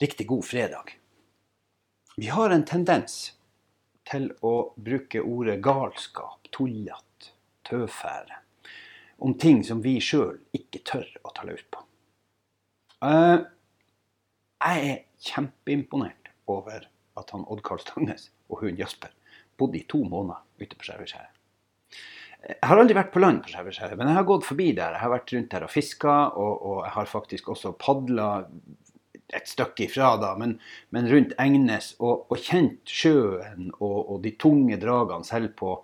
Riktig god fredag. Vi har en tendens til å bruke ordet galskap, tullete, tøfære om ting som vi sjøl ikke tør å ta løs på. Uh, jeg er kjempeimponert over at han Odd Karl Stangnes og hun Jasper bodde i to måneder ute på Skjærvøyskjæret. Jeg har aldri vært på land på Skjærvøyskjæret, men jeg har gått forbi der. Jeg har vært rundt der og fiska, og, og, jeg har faktisk også padla et stykke ifra, da, men, men rundt Engnes, og, og kjent sjøen og, og, de tunge dragene selv på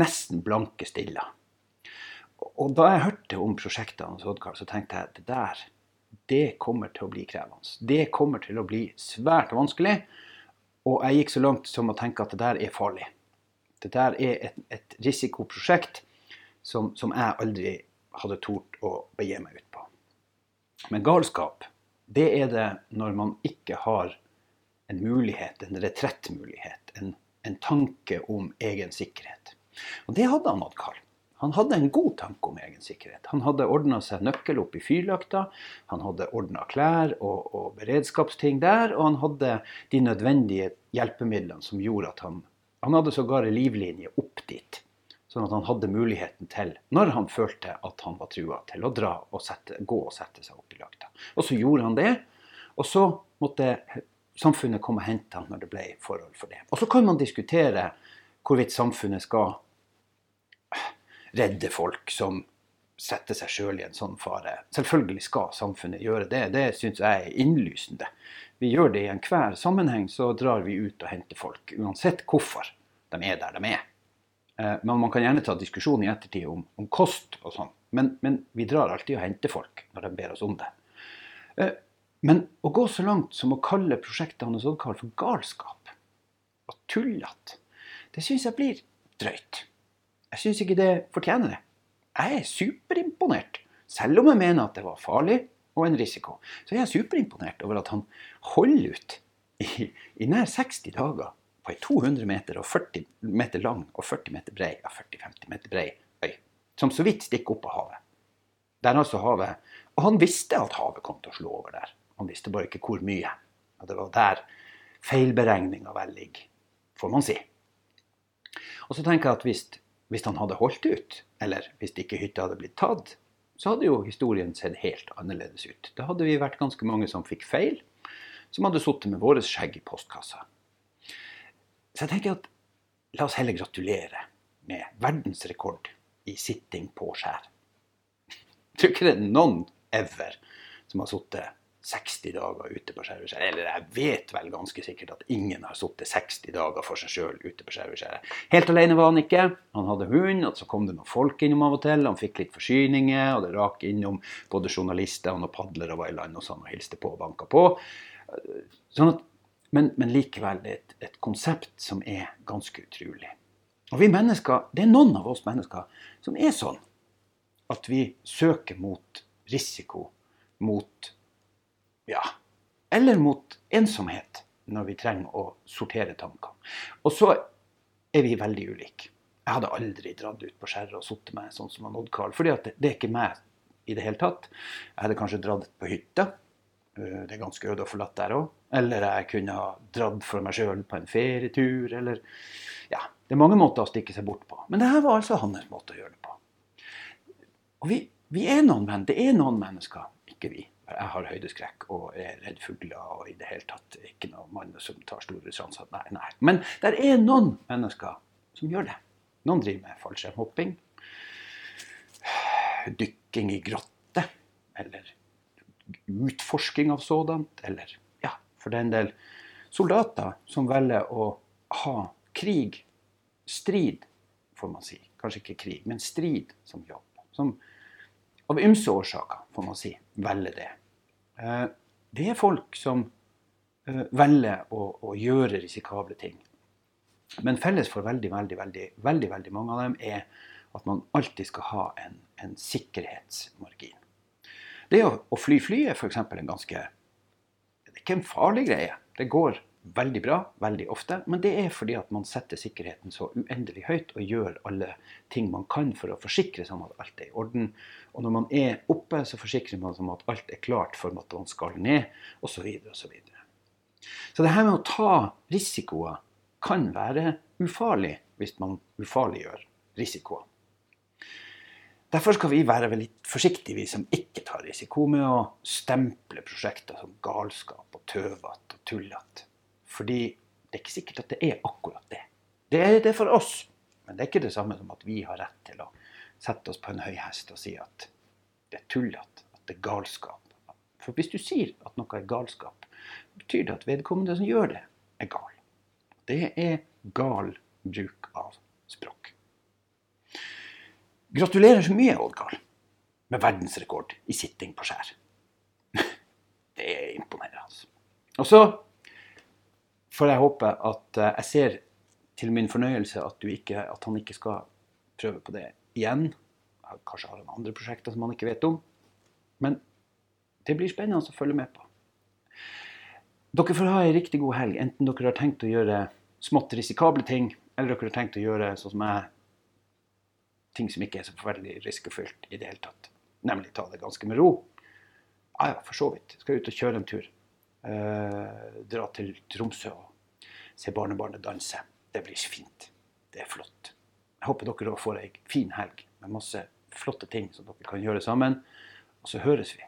nesten blanke stiller. Og da jeg hørte om prosjektene hos så tenkte jeg at det der, det kommer til å bli krevende. Det kommer til å bli svært vanskelig. Og jeg gikk så langt som å tenke at det der er farlig. Det der er et, et risikoprosjekt som, som jeg aldri hadde tort å begi meg ut på. Men galskap det er det når man ikke har en mulighet, en retrettmulighet, en, en tanke om egen sikkerhet. Og det hadde han hatt, Karl. Han hadde en god tanke om egen sikkerhet. Han hadde ordna seg nøkkel opp i fyrlakta, han hadde ordna klær og, og, beredskapsting der, og han hadde de nødvendige hjelpemidlene som gjorde at han Han hadde sågar en livlinje opp dit. Sånn at han hadde muligheten til, når han følte at han var trua, til å dra og sette, gå og sette seg opp i lakta. Og så gjorde han det. Og så måtte samfunnet komme og hente han når det ble forhold for det. Og så kan man diskutere hvorvidt samfunnet skal redde folk som setter seg sjøl i en sånn fare. Selvfølgelig skal samfunnet gjøre det. Det syns jeg er innlysende. Vi gjør det i enhver sammenheng, så drar vi ut og henter folk. Uansett hvorfor de er der de er. Eh, men man kan gjerne ta diskusjon i ettertid om, om kost og sånn. Men, men, vi drar alltid og henter folk når de ber oss om det. Eh, men å gå så langt som å kalle prosjektet Hannes Oddkarl for galskap og tullete, det syns jeg blir drøyt. Jeg syns ikke det fortjener det. Jeg er superimponert. Selv om jeg mener at det var farlig og en risiko, så jeg er superimponert over at han holder ut i, i nær 60 dager på ei 200 meter og 40 meter lang og 40 meter brei, ja 40-50 meter brei øy, som så vidt stikker opp av havet. Der altså havet Og han visste at havet kom til å slå over der. Han visste bare ikke hvor mye. Og det var der feilberegninga vel ligger, får man si. Og så tenker jeg at hvis, hvis han hadde holdt ut, eller hvis ikke hytta hadde blitt tatt, så hadde jo historien sett helt annerledes ut. Da hadde vi vært ganske mange som fikk feil, som hadde sittet med våre skjegg i postkassa. Jeg tenker at la oss heller gratulere med verdensrekord i sitting på skjær. Jeg tror ikke det er noen ever som har sittet 60 dager ute på Skjervøyskjæret. Eller jeg vet vel ganske sikkert at ingen har sittet 60 dager for seg sjøl ute på skjæreskjæret. Helt alene var han ikke. Han hadde hund, og så kom det noen folk innom av og til. Han fikk litt forsyninger, og det rak innom både journalister og padlere var i land og han og hilste på og banka på. Sånn at men, men likevel et, et konsept som er ganske utrolig. Og vi mennesker, Det er noen av oss mennesker som er sånn at vi søker mot risiko, mot ja, eller mot ensomhet når vi trenger å sortere tankene. Og så er vi veldig ulike. Jeg hadde aldri dratt ut på skjæret og sittet meg sånn som Odd Karl, fordi det, det er ikke meg i det hele tatt. Jeg hadde kanskje dratt på hytta. Eh, det er ganske øde og forlatt der òg. Eller jeg kunne ha dratt for meg sjøl på en ferietur, eller Ja, det er mange måter å stikke seg bort på. Men det her var altså hans måte å gjøre det på. Og vi, vi er noen menn, det er noen mennesker, ikke vi. Jeg har høydeskrekk og er redd fugler og i det hele tatt ikke noen mann som tar store sjanser. Nei, nei. Men det er noen mennesker som gjør det. Noen driver med fallskjermhopping, dykking i grotte, eller utforsking av sådant, eller ja, for den del soldater som velger å ha krig, strid, får man si. Kanskje ikke krig, men strid som jobb. Som av ymse årsaker, får man si, velger det. Eh, det er folk som eh, velger å, å gjøre risikable ting. Men felles for veldig, veldig, veldig, veldig, veldig mange av dem er at man alltid skal ha en, en sikkerhetsmargin. Det å, å fly fly er f.eks. en ganske Det er ikke en farlig greie. Det går veldig bra veldig ofte, men det er fordi at man setter sikkerheten så uendelig høyt og gjør alle ting man kan for å forsikre seg om at alt er i orden. Og når man er oppe, så forsikrer man seg om at alt er klart for at man skal ned, osv. Så, videre, og så, så det her med å ta risikoer kan være ufarlig hvis man ufarliggjør risikoer. Derfor skal vi være litt forsiktige, vi som ikke tar risiko, med å stemple prosjekter som galskap og tøvete og tullete. Fordi det er ikke sikkert at det er akkurat det. Det er det for oss, men det er ikke det samme som at vi har rett til å sette oss på en høy hest og si at det er tullete, at det er galskap. For hvis du sier at noe er galskap, betyr det at vedkommende som gjør det, er gal. Det er gal bruk av språk. Gratulerer så mye, Odd-Karl, med verdensrekord i sitting på skjær. Det er imponerende. Og så får jeg håpe at eh, jeg ser til min fornøyelse at, ikke, at han ikke skal prøve på det igjen. Kanskje har han andre prosjekter som han ikke vet om. Men det blir spennende å følge med på. Dere får ha ei riktig god helg, enten dere har tenkt å gjøre smått risikable ting, eller dere har tenkt å gjøre sånn som jeg, ting som ikke er så forferdelig risikofylt i det hele tatt. Nemlig ta det ganske med ro. Ja ja, for så vidt. Skal ut og kjøre en tur. Eh, dra til Tromsø og se barnebarnet danse. Det blir fint. Det er flott. Jeg håper dere får ei fin helg med masse flotte ting som dere kan gjøre sammen. Og så høres vi.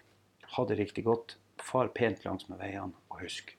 Ha det riktig godt. Far pent langs med veiene, og husk